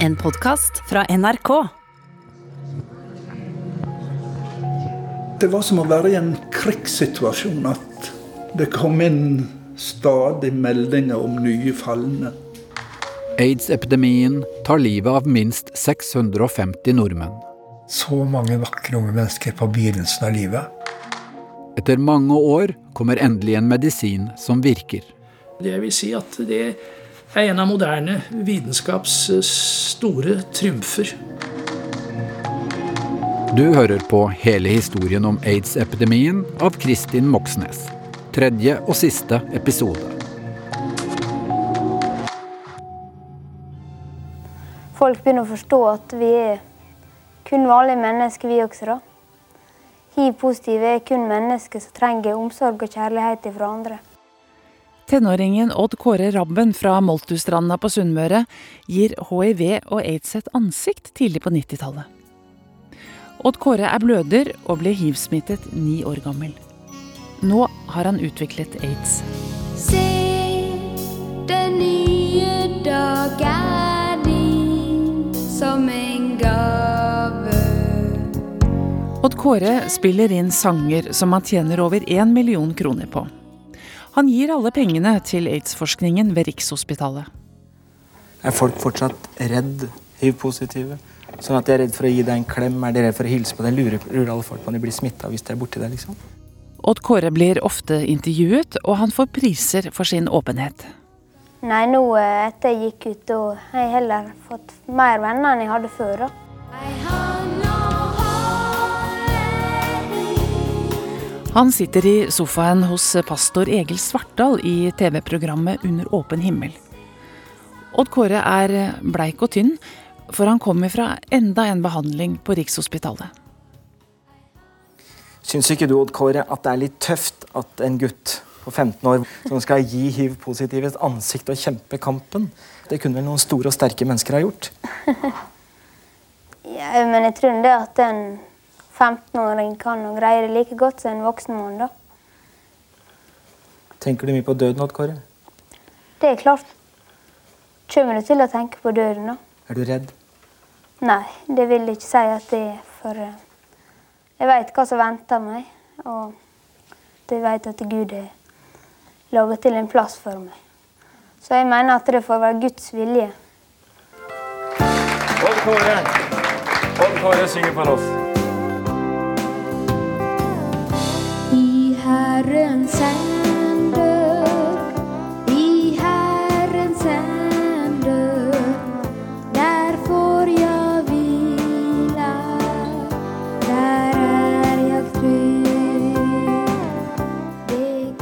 En podkast fra NRK. Det var som å være i en krigssituasjon. At det kom inn stadig meldinger om nye falne. Aids-epidemien tar livet av minst 650 nordmenn. Så mange vakre unge mennesker på begynnelsen av livet. Etter mange år kommer endelig en medisin som virker. Det vil si at det er en av moderne vitenskaps store triumfer. Du hører på hele historien om aids-epidemien av Kristin Moxnes. Tredje og siste episode. Folk begynner å forstå at vi er kun vanlige mennesker, vi også. da. Hiv-positive er kun mennesker som trenger omsorg og kjærlighet fra andre. Tenåringen Odd Kåre Rabben fra Moltustranda på Sunnmøre gir hiv og aids et ansikt tidlig på 90-tallet. Odd Kåre er bløder og ble hivsmittet ni år gammel. Nå har han utviklet aids. Se, den nye dag er din som en gave. Odd Kåre spiller inn sanger som han tjener over én million kroner på. Han gir alle pengene til aids-forskningen ved Rikshospitalet. Er folk fortsatt redd hiv-positive? Sånn at de er redd for å gi deg en klem, er de redd for å hilse på deg? Lurer, lurer alle folk på om de blir smitta hvis de er borti deg, liksom? Odd Kåre blir ofte intervjuet, og han får priser for sin åpenhet. Nei, nå eh, etter jeg gikk ut, da har jeg heller fått mer venner enn jeg hadde før. da. Han sitter i sofaen hos pastor Egil Svartdal i TV-programmet Under åpen himmel. Odd Kåre er bleik og tynn, for han kommer fra enda en behandling på Rikshospitalet. Syns ikke du, Odd Kåre, at det er litt tøft at en gutt på 15 år som skal gi hiv-positive et ansikt og kjempe kampen? Det kunne vel noen store og sterke mennesker ha gjort? Ja, men jeg tror det at en 15-åring kan og greier det like godt som en voksen mann. da. Tenker du mye på døden, Odd Kåre? Det er klart. Kommer du til å tenke på døden, da? Er du redd? Nei, det vil jeg ikke si at det er. For eh, jeg vet hva som venter meg. Og jeg vet at Gud har laget til en plass for meg. Så jeg mener at det får være Guds vilje. Odd Kåre! Odd Kåre synger for oss.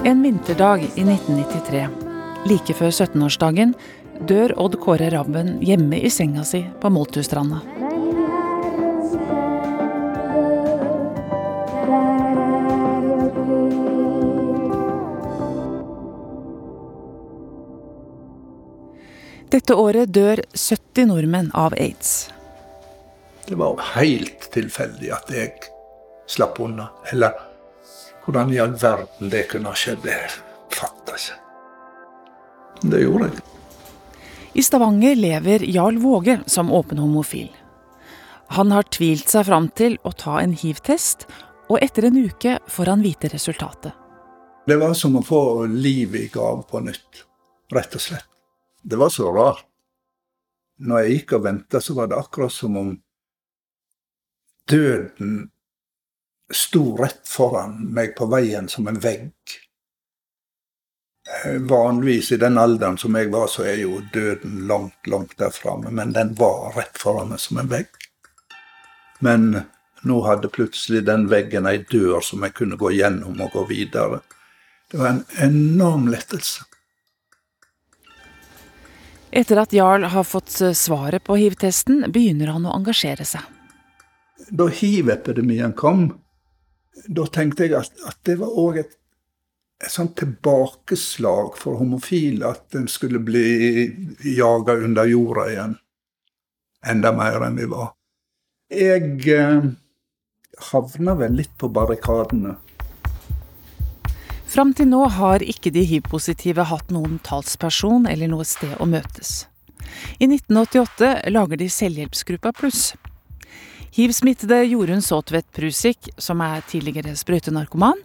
En vinterdag i 1993, like før 17-årsdagen, dør Odd Kåre Rabben hjemme i senga si på Moltustranda. Dette året dør 70 nordmenn av aids. Det var helt tilfeldig at jeg slapp unna. Eller hvordan i all verden det kunne ha skjedd, det fatter jeg ikke. Det gjorde jeg. I Stavanger lever Jarl Våge som åpen homofil. Han har tvilt seg fram til å ta en hiv-test, og etter en uke får han vite resultatet. Det var som å få livet i gave på nytt, rett og slett. Det var så rart. Når jeg gikk og venta, så var det akkurat som om døden sto rett foran meg på veien som en vegg. Eh, Vanligvis i den alderen som jeg var, så er jo døden langt, langt der framme, men den var rett foran meg som en vegg. Men nå hadde plutselig den veggen ei dør som jeg kunne gå gjennom og gå videre. Det var en enorm lettelse. Etter at Jarl har fått svaret på hiv-testen, begynner han å engasjere seg. Da hiv-epidemien kom, da tenkte jeg at, at det var òg et, et sånt tilbakeslag for homofile. At en skulle bli jaga under jorda igjen. Enda mer enn vi var. Jeg eh, havna vel litt på barrikadene. Fram til nå har ikke de hiv-positive hatt noen talsperson eller noe sted å møtes. I 1988 lager de Selvhjelpsgruppa Pluss. Hiv-smittede Jorunn Saatvedt Prusik, som er tidligere sprøytenarkoman,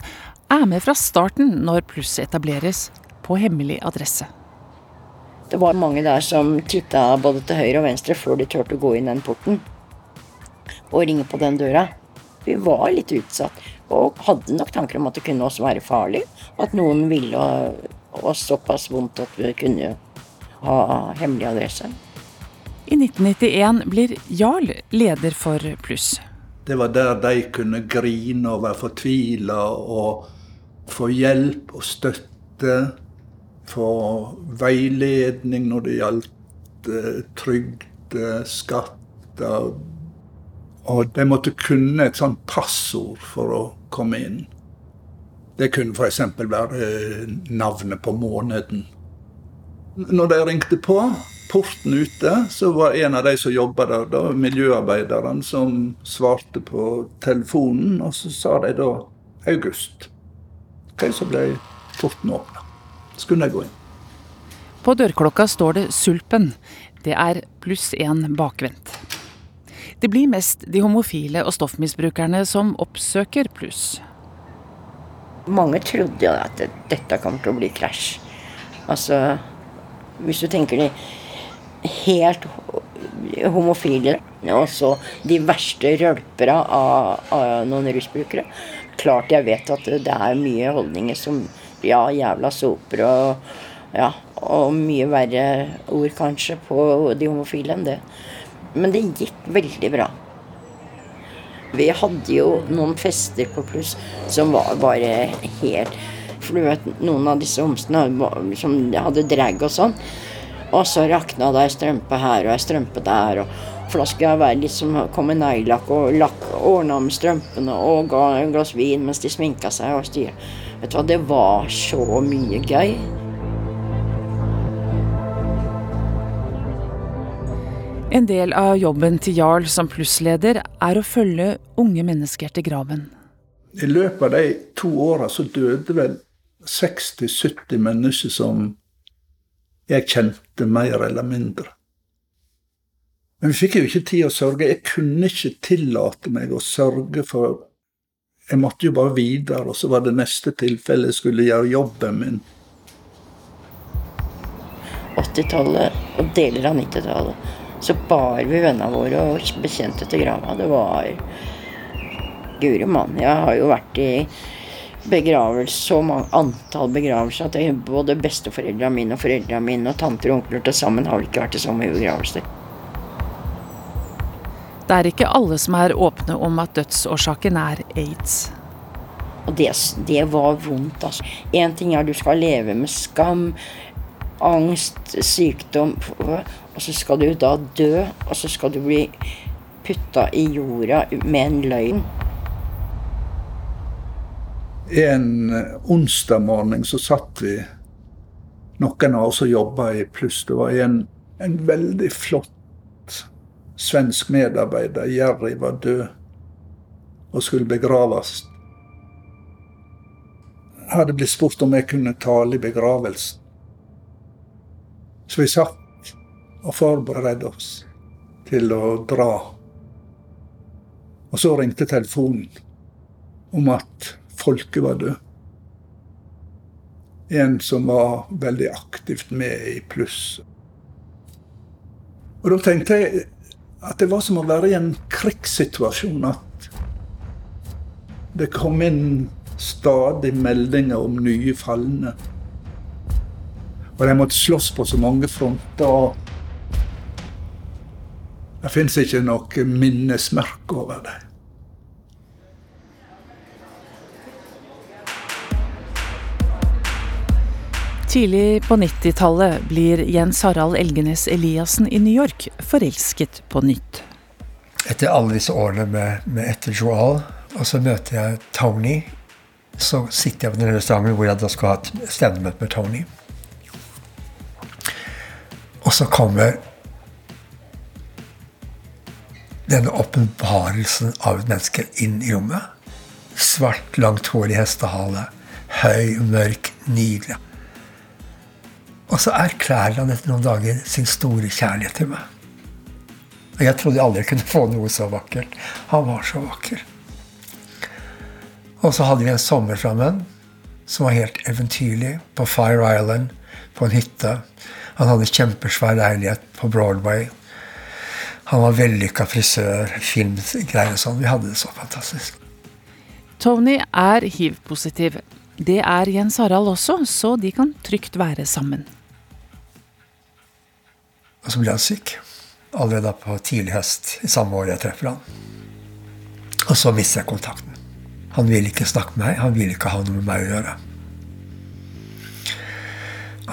er med fra starten når Pluss etableres, på hemmelig adresse. Det var mange der som titta både til høyre og venstre før de turte å gå inn den porten og ringe på den døra. Vi var litt utsatt og hadde nok tanker om at det kunne også være farlig. At noen ville oss såpass vondt at vi kunne ha hemmelig adresse. I 1991 blir Jarl leder for Pluss. Det var der de kunne grine og være fortvila og få hjelp og støtte. Få veiledning når det gjaldt eh, trygd, eh, skatter. Og de måtte kunne et sånt passord for å komme inn. Det kunne f.eks. være eh, navnet på måneden. Når de ringte på porten ute, så var en av de som jobba der, da, miljøarbeideren, som svarte på telefonen, og så sa de da august. Okay, så ble porten åpna. Så kunne de gå inn. På dørklokka står det Sulpen. Det er pluss én bakvendt. Det blir mest de homofile og stoffmisbrukerne som oppsøker pluss. Mange trodde jo at dette kom til å bli krasj. Altså, hvis du tenker de helt homofile, og så de verste rølpere av, av noen rusbrukere. Klart jeg vet at det er mye holdninger som ja, jævla soper og ja, og mye verre ord kanskje på de homofile enn det. Men det gikk veldig bra. Vi hadde jo noen fester på pluss som var bare helt For du vet, noen av disse homsene som hadde drag og sånn. Og så rakna det ei strømpe her og ei strømpe der. Og, for da skulle jeg være litt som kom med neglelakk og lakk, ordna med strømpene og ga en glass vin mens de sminka seg og styra. Vet du hva, det var så mye gøy. En del av jobben til Jarl som plussleder er å følge unge mennesker til graven. I løpet av de to åra så døde vel 60-70 mennesker som jeg kjente mer eller mindre. Men vi fikk jo ikke tid å sørge. Jeg kunne ikke tillate meg å sørge for Jeg måtte jo bare videre, og så var det neste tilfelle jeg skulle gjøre jobben min. 80-tallet og deler av 90-tallet så bar vi vennene våre og bekjente til grava. Det var Guri mann. Jeg har jo vært i begravelse, så mange antall begravelser at jeg, både besteforeldrene mine og foreldrene mine og tanter og onkler til sammen har vel ikke vært i så mye begravelser. Det er ikke alle som er åpne om at dødsårsaken er aids. Og det, det var vondt, altså. Én ting er du skal leve med skam, angst, sykdom, og så skal du da dø, og så skal du bli putta i jorda med en løgn. En onsdag morgen så satt vi, noen av oss som jobba i Pluss. Det var en, en veldig flott svensk medarbeider, Jerry, var død og skulle begraves. Jeg hadde blitt spurt om jeg kunne tale i begravelsen. Så vi satt og forberedte oss til å dra. Og så ringte telefonen om at folket var død. En som var veldig aktivt med i pluss. Og da tenkte jeg at det var som å være i en krigssituasjon. At det kom inn stadig meldinger om nye falne. Og de måtte slåss på så mange fronter. Det fins ikke noe minnesmerke over dem. Tidlig på 90-tallet blir Jens Harald Elgenes Eliassen i New York forelsket på nytt. Etter alle disse årene med, med etter Joal, og så møter jeg Tony. Så sitter jeg på den restauranten hvor jeg da skal ha et stevnemøte med Tony. Og så kommer denne åpenbarelsen av et menneske inn i rommet. Svart, langt hår i hestehale. Høy, mørk, nydelig. Og så erklærer han etter noen dager sin store kjærlighet til meg. Og jeg trodde jeg aldri kunne få noe så vakkert. Han var så vakker. Og så hadde vi en sommer sammen som var helt eventyrlig. På Fire Island, på en hytte. Han hadde kjempesvær leilighet på Broadway. Han var vellykka frisør, filmgreier og sånn. Vi hadde det så fantastisk. Tony er hiv-positiv. Det er Jens Harald også, så de kan trygt være sammen. Og så ble han syk. Allerede på tidlig høst i samme år jeg treffer han. Og så mister jeg kontakten. Han ville ikke snakke med meg. Han ville ikke ha noe med meg å gjøre.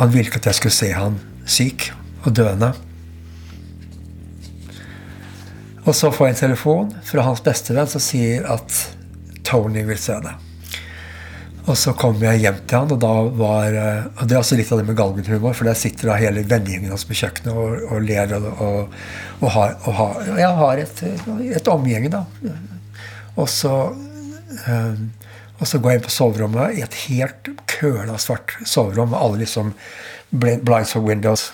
Han ville ikke at jeg skulle se han syk og døende. Og så får jeg en telefon fra hans bestevenn som sier at Tony vil se det. Og så kommer jeg hjem til han, og da var eh, og Det er også litt av det med galgenhumor, for der sitter da hele vennegjengen hans på kjøkkenet og, og ler og, og, og, har, har, jeg har et, et omgjenge, da. Og så, um, og så går jeg inn på soverommet i et helt køla svart soverom alle liksom blinds for windows.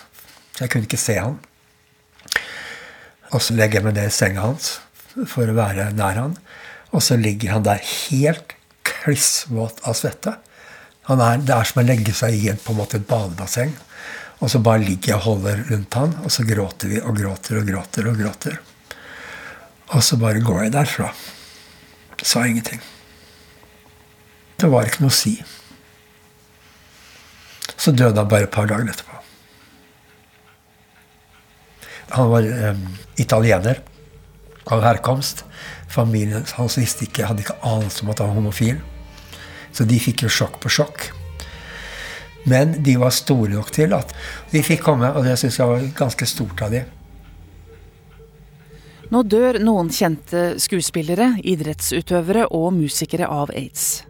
Så jeg kunne ikke se han. Og så legger jeg meg ned i senga hans for å være nær han. Og så ligger han der helt klissvåt av svette. Er, det er som å legge seg i en, på en måte et badebasseng. Og så bare ligger jeg og holder rundt han, og så gråter vi og gråter og gråter. Og gråter. Og så bare går jeg derfra. Sa ingenting. Det var ikke noe å si. Så døde han bare et par dager etterpå. Han var eh, italiener av herkomst. Familien hans visste ikke, hadde ikke anelse om at han var homofil. Så de fikk jo sjokk på sjokk. Men de var store nok til at de fikk komme, og det syns jeg var ganske stort av de. Nå dør noen kjente skuespillere, idrettsutøvere og musikere av aids.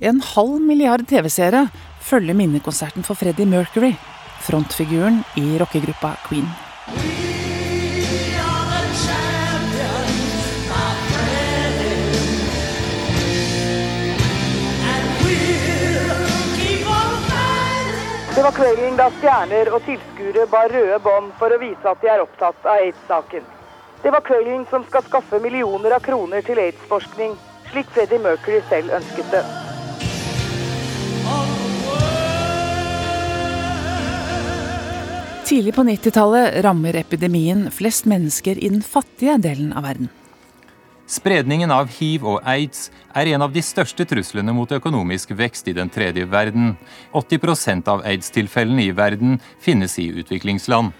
En halv milliard TV-seere følger minnekonserten for Freddie Mercury, frontfiguren i rockegruppa Queen. Det var kvelden da stjerner og tilskuere bar røde bånd for å vise at de er opptatt av aids-saken. Det var kvelden som skal skaffe millioner av kroner til aids-forskning, slik Freddie Mercury selv ønsket det. Tidlig på 90-tallet rammer epidemien flest mennesker i den fattige delen av verden. Spredningen av hiv og aids er en av de største truslene mot økonomisk vekst i den tredje verden. 80% av aids-tilfellene i verden finnes i utviklingsland.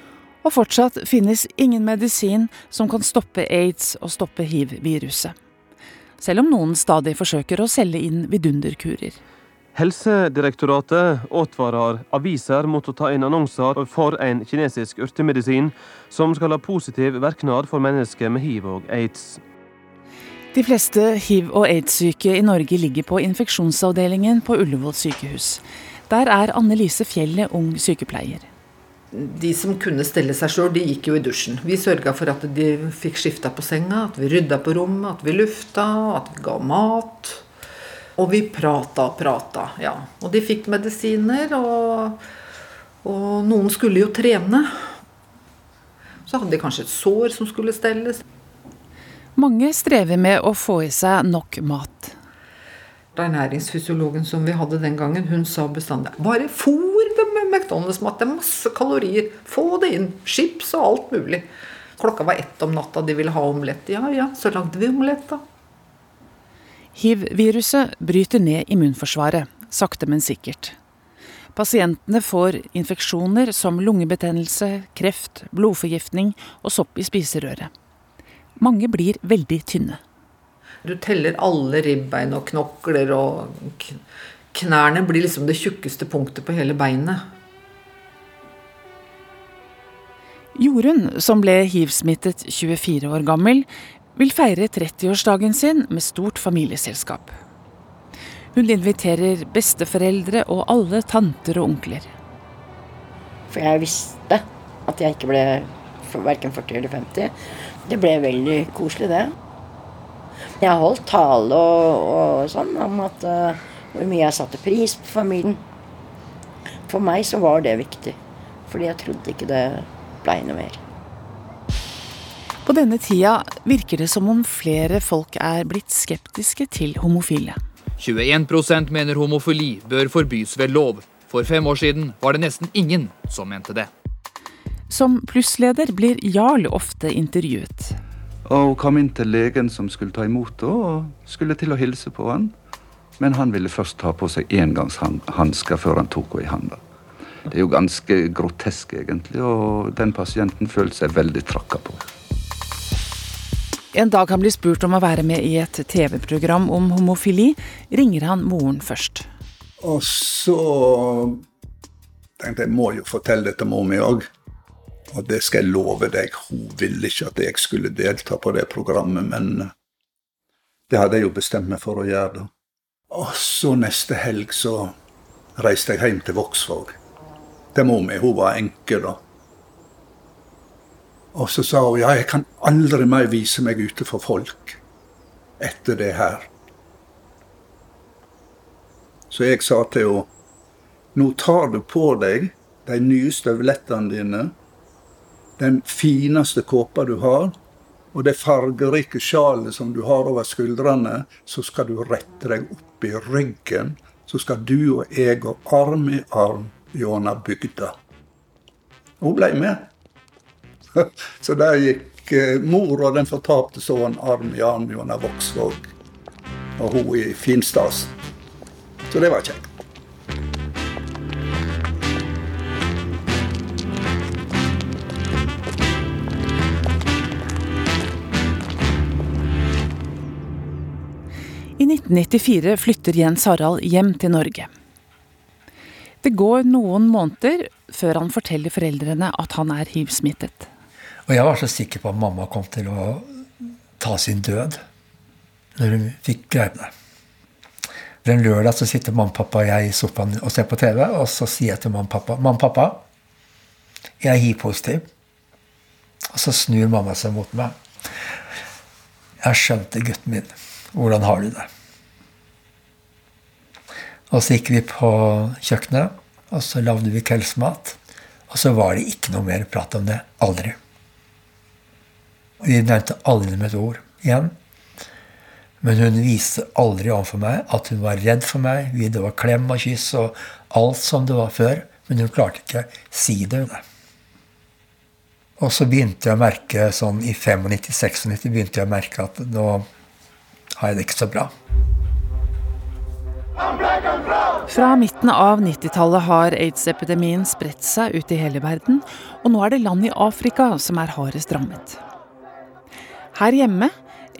Og fortsatt finnes ingen medisin som kan stoppe aids og stoppe hiv-viruset. Selv om noen stadig forsøker å selge inn vidunderkurer. Helsedirektoratet advarer aviser mot å ta inn annonser for en kinesisk urtemedisin som skal ha positiv virknad for mennesker med hiv og aids. De fleste hiv- og aids-syke i Norge ligger på infeksjonsavdelingen på Ullevål sykehus. Der er Anne Lise Fjellet ung sykepleier. De som kunne stelle seg sjøl, de gikk jo i dusjen. Vi sørga for at de fikk skifta på senga, at vi rydda på rommet, at vi lufta, at vi ga mat. Og vi prata og prata, ja. Og de fikk medisiner, og, og noen skulle jo trene. Så hadde de kanskje et sår som skulle stelles. Mange strever med å få i seg nok mat. Ernæringsfysiologen som vi hadde den gangen, hun sa bestandig bare fôr dem med McDonald's-mat. Det er masse kalorier. Få det inn. Chips og alt mulig. Klokka var ett om natta, de ville ha omelett. Ja ja, så lagde vi omelett, da. Hiv-viruset bryter ned immunforsvaret, sakte, men sikkert. Pasientene får infeksjoner som lungebetennelse, kreft, blodforgiftning og sopp i spiserøret. Mange blir veldig tynne. Du teller alle ribbein og knokler, og knærne blir liksom det tjukkeste punktet på hele beinet. Jorunn, som ble hiv-smittet 24 år gammel, vil feire 30-årsdagen sin med stort familieselskap. Hun inviterer besteforeldre og alle tanter og onkler. For jeg visste at jeg ikke ble verken 40 eller 50. Det ble veldig koselig, det. Jeg har holdt tale og, og sånn om at, uh, hvor mye jeg satte pris på familien. For meg så var det viktig. Fordi jeg trodde ikke det blei noe mer. På denne tida virker det som om flere folk er blitt skeptiske til homofile. 21% mener homofili bør forbys ved lov. For fem år siden var det nesten ingen som mente det. Som plussleder blir Jarl ofte intervjuet. Og hun kom inn til legen som skulle ta imot henne, og skulle til å hilse på han. Men han ville først ta på seg engangshansker før han tok henne i hånda. Det er jo ganske grotesk, egentlig, og den pasienten følte seg veldig trakka på. En dag han blir spurt om å være med i et TV-program om homofili, ringer han moren først. Og så tenkte jeg må jo fortelle det til mor mi òg. Og det skal jeg love deg, hun ville ikke at jeg skulle delta på det programmet, men det hadde jeg jo bestemt meg for å gjøre. da. Og så neste helg så reiste jeg hjem til Vågsvåg. Til mor mi. Hun var enke da. Og så sa hun ja, jeg kan aldri mer vise meg ute for folk etter det her. Så jeg sa til henne nå tar du på deg de nye støvlettene dine, den fineste kåpa du har, og det fargerike sjalet som du har over skuldrene, så skal du rette deg opp i ryggen. Så skal du og jeg gå arm i arm gjennom bygda. Hun ble med. Så der gikk eh, mor og den fortapte sønnen arm i arm gjennom Vågsvåg. Og hun i finstas. Så det var kjekt. I 1994 flytter Jens Harald hjem til Norge. Det går noen måneder før han forteller foreldrene at han er hiv-smittet. Og jeg var så sikker på at mamma kom til å ta sin død når hun fikk greie på det. For En lørdag så sitter mamma, pappa og jeg i sofaen og ser på TV, og så sier jeg til mamma, pappa Mamma, pappa, jeg er hiv-positiv. Og så snur mamma seg mot meg. Jeg skjønte, gutten min. Hvordan har du det? Og så gikk vi på kjøkkenet, og så lagde vi kveldsmat. Og så var det ikke noe mer prat om det. Aldri. Vi nevnte aldri med et ord igjen. Men hun viste aldri overfor meg at hun var redd for meg. Det var klem og kyss og alt som det var før. Men hun klarte ikke si det. Og så begynte jeg å merke sånn i 95-96 begynte jeg å merke at nå har jeg det ikke så bra. Fra midten av 90-tallet har aids-epidemien spredt seg ut i hele verden, og nå er det land i Afrika som er hardest rammet. Her hjemme,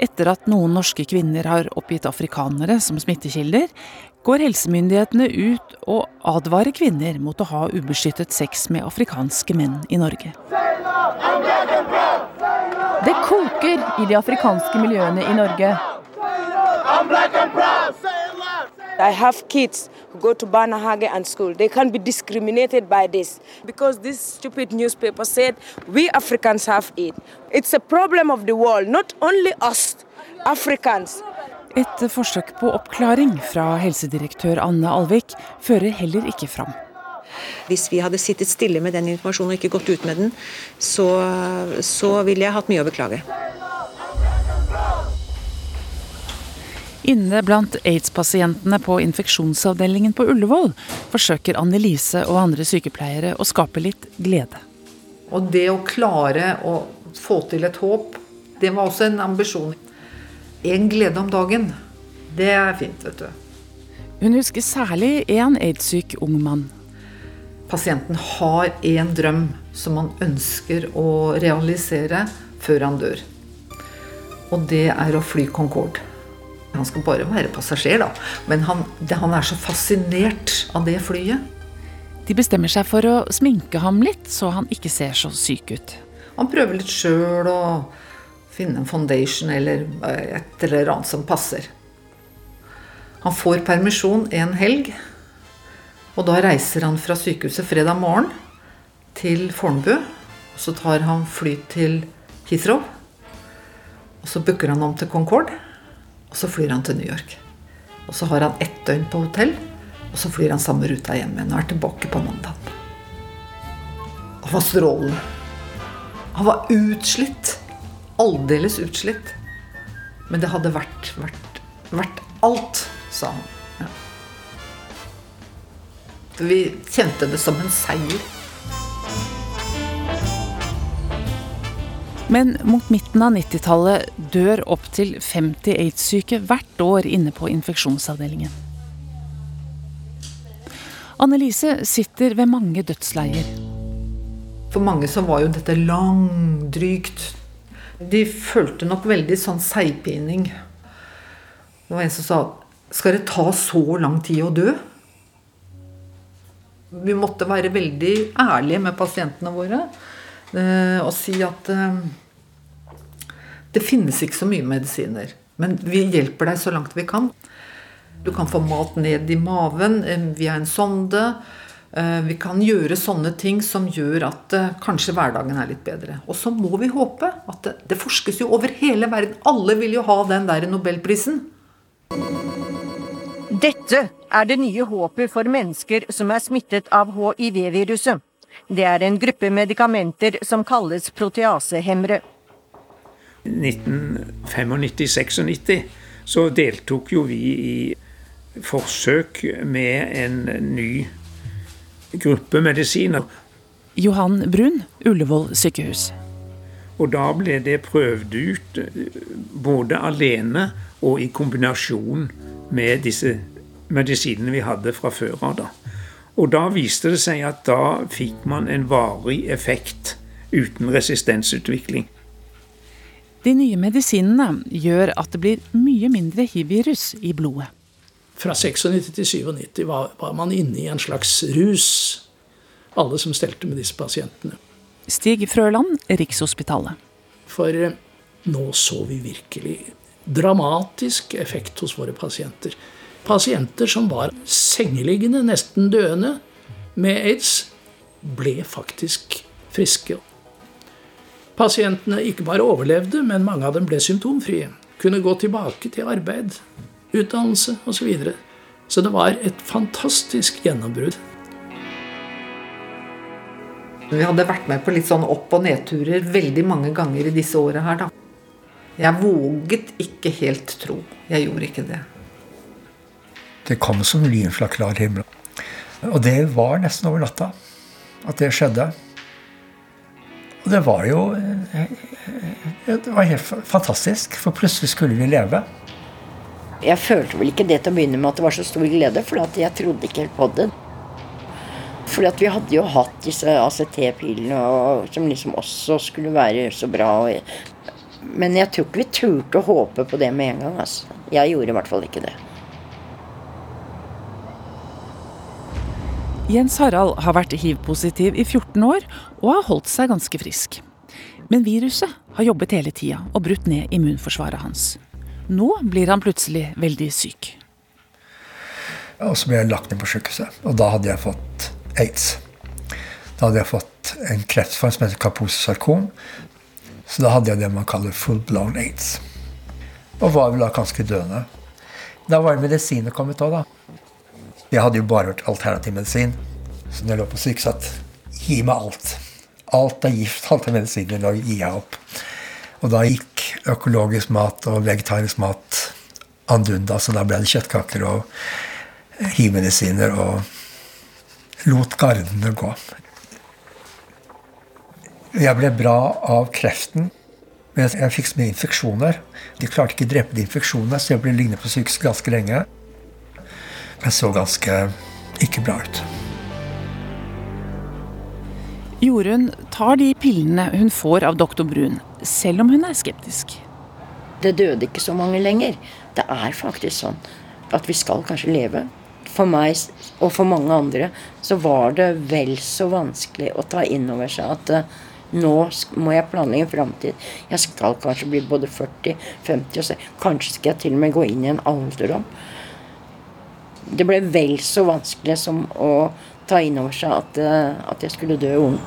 etter at noen norske kvinner har oppgitt afrikanere som smittekilder, går helsemyndighetene ut og advarer kvinner mot å ha ubeskyttet sex med afrikanske menn i Norge. Det koker i de afrikanske miljøene i Norge. I have kids who go to Banahage and school. They can't be discriminated by this because this stupid newspaper said we Africans have it. It's a problem of the world, not only us Africans. Et forsøk på oppklaring fra helsedirektør Anne Alvik fører heller ikke fram. Hvis vi hadde sittet stille med den informasjonen og ikke gått ut med den, så, så ville jeg hatt mye å beklage. Inne blant aids-pasientene på infeksjonsavdelingen på Ullevål forsøker Annelise og andre sykepleiere å skape litt glede. Og det å klare å få til et håp, det var også en ambisjon. En glede om dagen. Det er fint, vet du. Hun husker særlig én aids-syk ung mann. Pasienten har én drøm som han ønsker å realisere før han dør. Og det er å fly Concorde. Han skal bare være passasjer, da. Men han, han er så fascinert av det flyet. De bestemmer seg for å sminke ham litt, så han ikke ser så syk ut. Han prøver litt sjøl å finne en foundation eller et eller annet som passer. Han får permisjon en helg, og da reiser han fra sykehuset fredag morgen til Fornebu. Så tar han fly til Heathrow, og så booker han om til Concorde. Og så flyr han til New York. Og så har han ett døgn på hotell Og så flyr han samme ruta hjem igjen og er tilbake på mandag. Han var strålende. Han var utslitt. Aldeles utslitt. Men det hadde vært, vært, vært alt, sa han. Ja. Vi kjente det som en seier. Men mot midten av 90-tallet dør opptil 50 aids-syke hvert år inne på infeksjonsavdelingen. Annelise sitter ved mange dødsleier. For mange så var jo dette langdrygt. De følte nok veldig sånn seigpining. Det var en som sa Skal det ta så lang tid å dø? Vi måtte være veldig ærlige med pasientene våre og si at eh, det finnes ikke så mye medisiner. Men vi hjelper deg så langt vi kan. Du kan få mat ned i maven eh, via en sonde. Vi kan gjøre sånne ting som gjør at kanskje hverdagen er litt bedre. Og så må vi håpe at det, det forskes jo over hele verden. Alle vil jo ha den der nobelprisen. Dette er det nye håpet for mennesker som er smittet av hiv-viruset. Det er en gruppe medikamenter som kalles proteasehemmere. 1995-96 så deltok jo vi i forsøk med en ny gruppe medisiner. Johan Brun, Ullevål sykehus. Og da ble det prøvd ut både alene og i kombinasjon med disse medisinene vi hadde fra før av. da. Og da viste det seg at da fikk man en varig effekt uten resistensutvikling. De nye medisinene gjør at det blir mye mindre hiv-virus i blodet. Fra 96 til 97 var, var man inne i en slags rus, alle som stelte med disse pasientene. Stig Frøland, Rikshospitalet. For eh, nå så vi virkelig dramatisk effekt hos våre pasienter. Pasienter som var sengeliggende, nesten døende med aids, ble faktisk friske. Pasientene ikke bare overlevde, men mange av dem ble symptomfrie. Kunne gå tilbake til arbeid, utdannelse osv. Så, videre. så det var et fantastisk gjennombrudd. Vi hadde vært med på litt sånn opp- og nedturer veldig mange ganger i disse åra her, da. Jeg våget ikke helt tro. Jeg gjorde ikke det. Det kom som lyn fra klar himmel. Og det var nesten over natta at det skjedde. Og det var jo Det var helt fantastisk, for plutselig skulle vi leve. Jeg følte vel ikke det til å begynne med at det var så stor glede, for jeg trodde ikke helt på det. Fordi at vi hadde jo hatt disse ACT-pilene som liksom også skulle være så bra. Men jeg tror ikke vi turte å håpe på det med en gang. Altså. Jeg gjorde i hvert fall ikke det. Jens Harald har vært hiv-positiv i 14 år og har holdt seg ganske frisk. Men viruset har jobbet hele tida og brutt ned immunforsvaret hans. Nå blir han plutselig veldig syk. Og så ble jeg lagt ned på sykehuset, og da hadde jeg fått aids. Da hadde jeg fått en kreftform som heter kaposesarkom. Så da hadde jeg det man kaller full blown aids. Og var vel da ganske døende. Da var medisiner kommet òg, da. Jeg hadde jo bare hørt alternativ medisin. Så når jeg lå på sykehuset Gi meg alt. Alt er gift, alt er medisiner. Da gir jeg opp. Og da gikk økologisk mat og vegetarisk mat andunda, så da ble det kjøttkaker og hivmedisiner og lot gardene gå. Jeg ble bra av kreften, men jeg fikk så mye infeksjoner. De klarte ikke å drepe de infeksjonene, så jeg ble liggende på sykehus ganske lenge. Jeg så ganske ikke bra ut. Jorunn tar de pillene hun får av doktor Brun, selv om hun er skeptisk. Det døde ikke så mange lenger. Det er faktisk sånn at vi skal kanskje leve. For meg og for mange andre så var det vel så vanskelig å ta inn over seg at uh, nå må jeg planlegge en framtid. Jeg skal kanskje bli både 40, 50 og 60. Kanskje skal jeg til og med gå inn i en alderdom. Det ble vel så vanskelig som å ta inn over seg at, uh, at jeg skulle dø ung.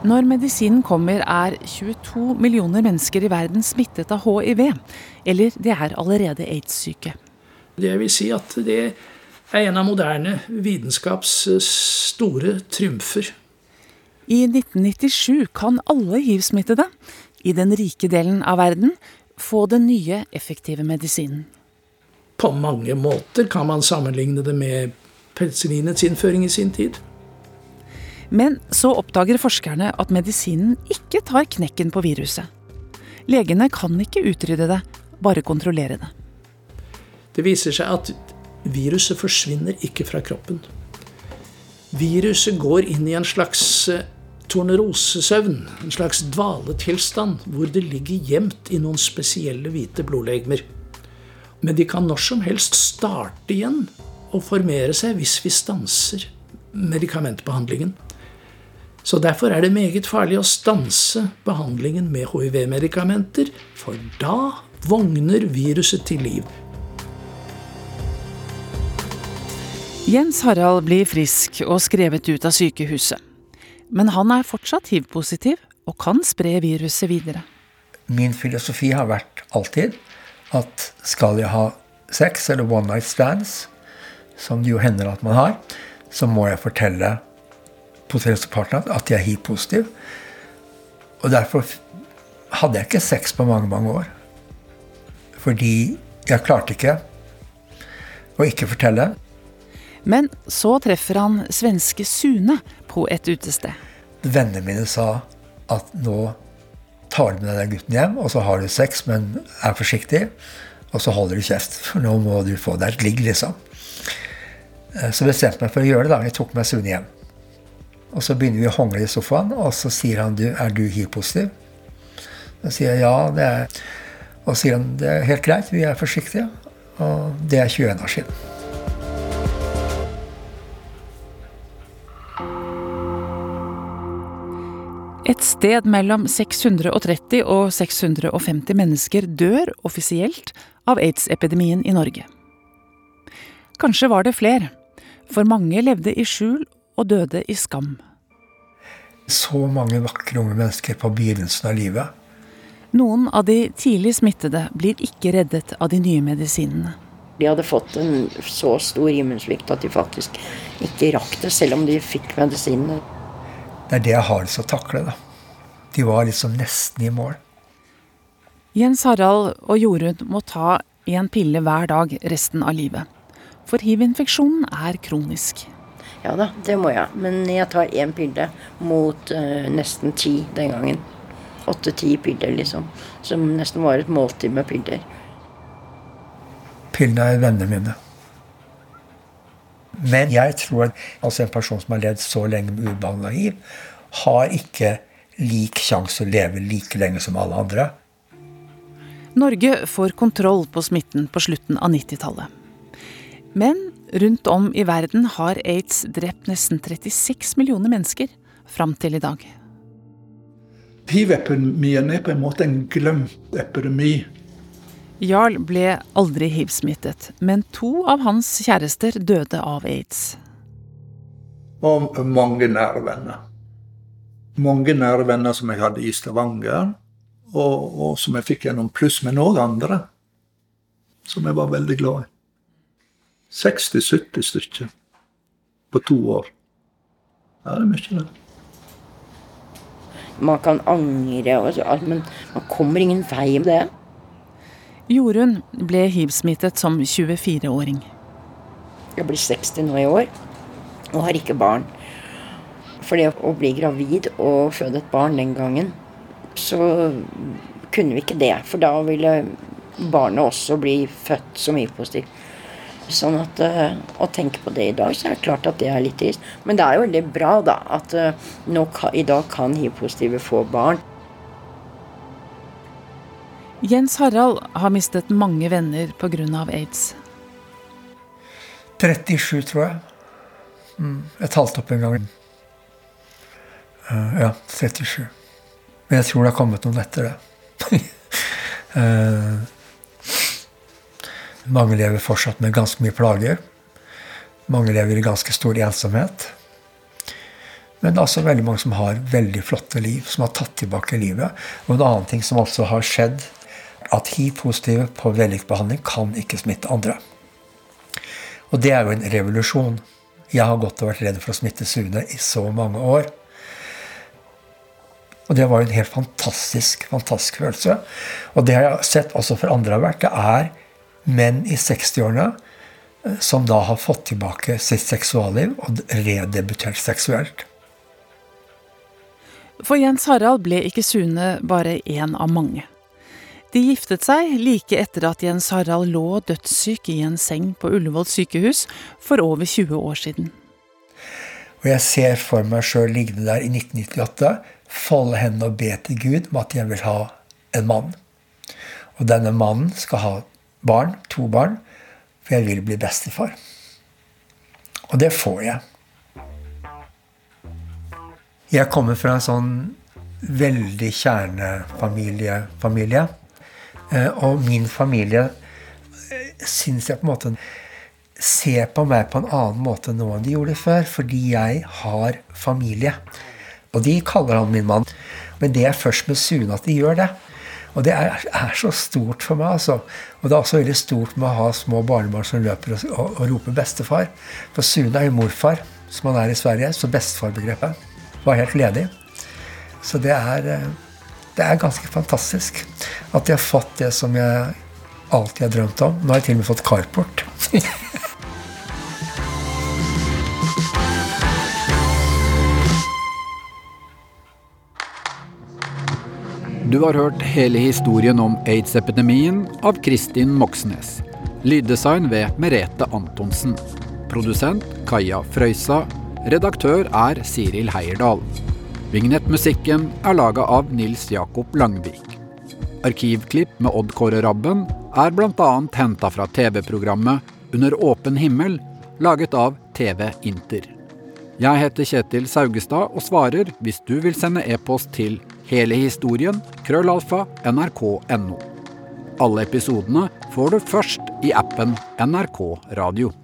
Når medisinen kommer, er 22 millioner mennesker i verden smittet av hiv. Eller de er allerede aids-syke. Det vil si at det er en av moderne vitenskaps store triumfer. I 1997 kan alle hivsmittede i den rike delen av verden få den nye, effektive medisinen. På mange måter kan man sammenligne det med penicillinets innføring i sin tid. Men så oppdager forskerne at medisinen ikke tar knekken på viruset. Legene kan ikke utrydde det, bare kontrollere det. Det viser seg at viruset forsvinner ikke fra kroppen. Viruset går inn i en slags eh, tornerosesøvn, en slags dvaletilstand, hvor det ligger gjemt i noen spesielle hvite blodlegemer. Men de kan når som helst starte igjen og formere seg hvis vi stanser medikamentbehandlingen. Så Derfor er det meget farlig å stanse behandlingen med hiv-medikamenter, for da vogner viruset til liv. Jens Harald blir frisk og skrevet ut av sykehuset. Men han er fortsatt hiv-positiv og kan spre viruset videre. Min filosofi har vært alltid at skal jeg ha sex eller one night stands, som det jo hender at man har, så må jeg fortelle potensielle partneren at jeg er hiv-positiv. Og derfor hadde jeg ikke sex på mange, mange år. Fordi jeg klarte ikke å ikke fortelle. Men så treffer han svenske Sune på et utested. Vennene mine sa at nå tar du med deg den gutten hjem, og så har du sex, men er forsiktig. Og så holder du kjeft, for nå må du få deg et ligg, liksom. Eh, så bestemte jeg meg for å gjøre det. da. Jeg tok med Sune hjem. Og så begynner vi å hongle i sofaen, og så sier han du, er du hiv-positiv? Så sier jeg ja, det er Og så sier han det er helt greit, vi er forsiktige. Og det er 21 år siden. Et sted mellom 630 og 650 mennesker dør offisielt av aids-epidemien i Norge. Kanskje var det flere, for mange levde i skjul og døde i skam. Så mange vakre unge mennesker på begynnelsen av livet. Noen av de tidlig smittede blir ikke reddet av de nye medisinene. De hadde fått en så stor immunsvikt at de faktisk ikke rakk det, selv om de fikk medisinene. Det er det jeg har lyst til å takle. da. De var liksom nesten i mål. Jens Harald og Jorunn må ta en pille hver dag resten av livet. For hiv-infeksjonen er kronisk. Ja da, det må jeg. Men jeg tar én pille mot uh, nesten ti den gangen. Åtte-ti piller, liksom. Som nesten var et måltid med piller. Pillene er vennene mine. Men jeg tror at altså en person som har levd så lenge med ubehandla hiv, har ikke lik sjanse å leve like lenge som alle andre. Norge får kontroll på smitten på slutten av 90-tallet. Men rundt om i verden har aids drept nesten 36 millioner mennesker fram til i dag. Hiv-epidemien er på en måte en glemt epidemi. Jarl ble aldri hiv-smittet, men to av hans kjærester døde av aids. Og mange nære venner. Mange nære venner som jeg hadde i Stavanger, og, og som jeg fikk gjennom pluss, men òg andre. Som jeg var veldig glad i. 60-70 stykker på to år. Ja, det er mye, det. Man kan angre, og så, men man kommer ingen vei med det. Jorunn ble hiv-smittet som 24-åring. Jeg blir 60 nå i år og har ikke barn. For det å bli gravid og føde et barn den gangen, så kunne vi ikke det. For da ville barnet også bli født som hiv-positiv. Sånn at uh, Å tenke på det i dag, så er det klart at det er litt trist. Men det er jo veldig bra da, at uh, nå, i dag kan hiv-positive få barn. Jens Harald har mistet mange venner pga. aids. 37, tror jeg. Mm, jeg talte opp en gang. Uh, ja, 37. Men jeg tror det har kommet noen etter det. uh, mange lever fortsatt med ganske mye plager. Mange lever i ganske stor ensomhet. Men det er også veldig mange som har veldig flotte liv, som har tatt tilbake livet. Og en annen ting som også har skjedd, at hiv-positive på vellykket kan ikke smitte andre. Og det er jo en revolusjon. Jeg har gått og vært redd for å smitte Sune i så mange år. Og det var jo en helt fantastisk, fantastisk følelse. Og det har jeg sett også for andre har vært. Det er menn i 60-årene eh, som da har fått tilbake sitt seksualliv og redebutert seksuelt. For Jens Harald ble ikke Sune bare én av mange. De giftet seg like etter at Jens Harald lå dødssyk i en seng på Ullevål sykehus for over 20 år siden. Og jeg ser for meg sjøl liggende der i 1998, folde hendene og be til Gud om at jeg vil ha en mann. Og denne mannen skal ha barn, to barn, for jeg vil bli bestefar. Og det får jeg. Jeg kommer fra en sånn veldig kjernefamilie. Familie. Eh, og min familie eh, syns jeg på en måte ser på meg på en annen måte nå enn de gjorde før, fordi jeg har familie. Og de kaller han min mann. Men det er først med Sune at de gjør det. Og det er, er, så stort for meg. altså. Og det er også veldig stort med å ha små barnebarn som løper og, og, og roper 'bestefar'. For Sune er jo morfar, som han er i Sverige, så bestefarbegrepet var helt ledig. Så det er, eh, det er ganske fantastisk at jeg har fått det som jeg alltid har drømt om. Nå har jeg til og med fått carport. Du har hørt hele historien om aids-epidemien av Kristin Moxnes. Lyddesign ved Merete Antonsen. Produsent Kaja Frøysa. Redaktør er Siril Heierdal. Vignettmusikken er laga av Nils Jakob Langvik. Arkivklipp med Odd Kåre Rabben er bl.a. henta fra TV-programmet Under åpen himmel, laget av TV Inter. Jeg heter Kjetil Saugestad og svarer hvis du vil sende e-post til hele historien krøllalfa nrk.no. Alle episodene får du først i appen NRK Radio.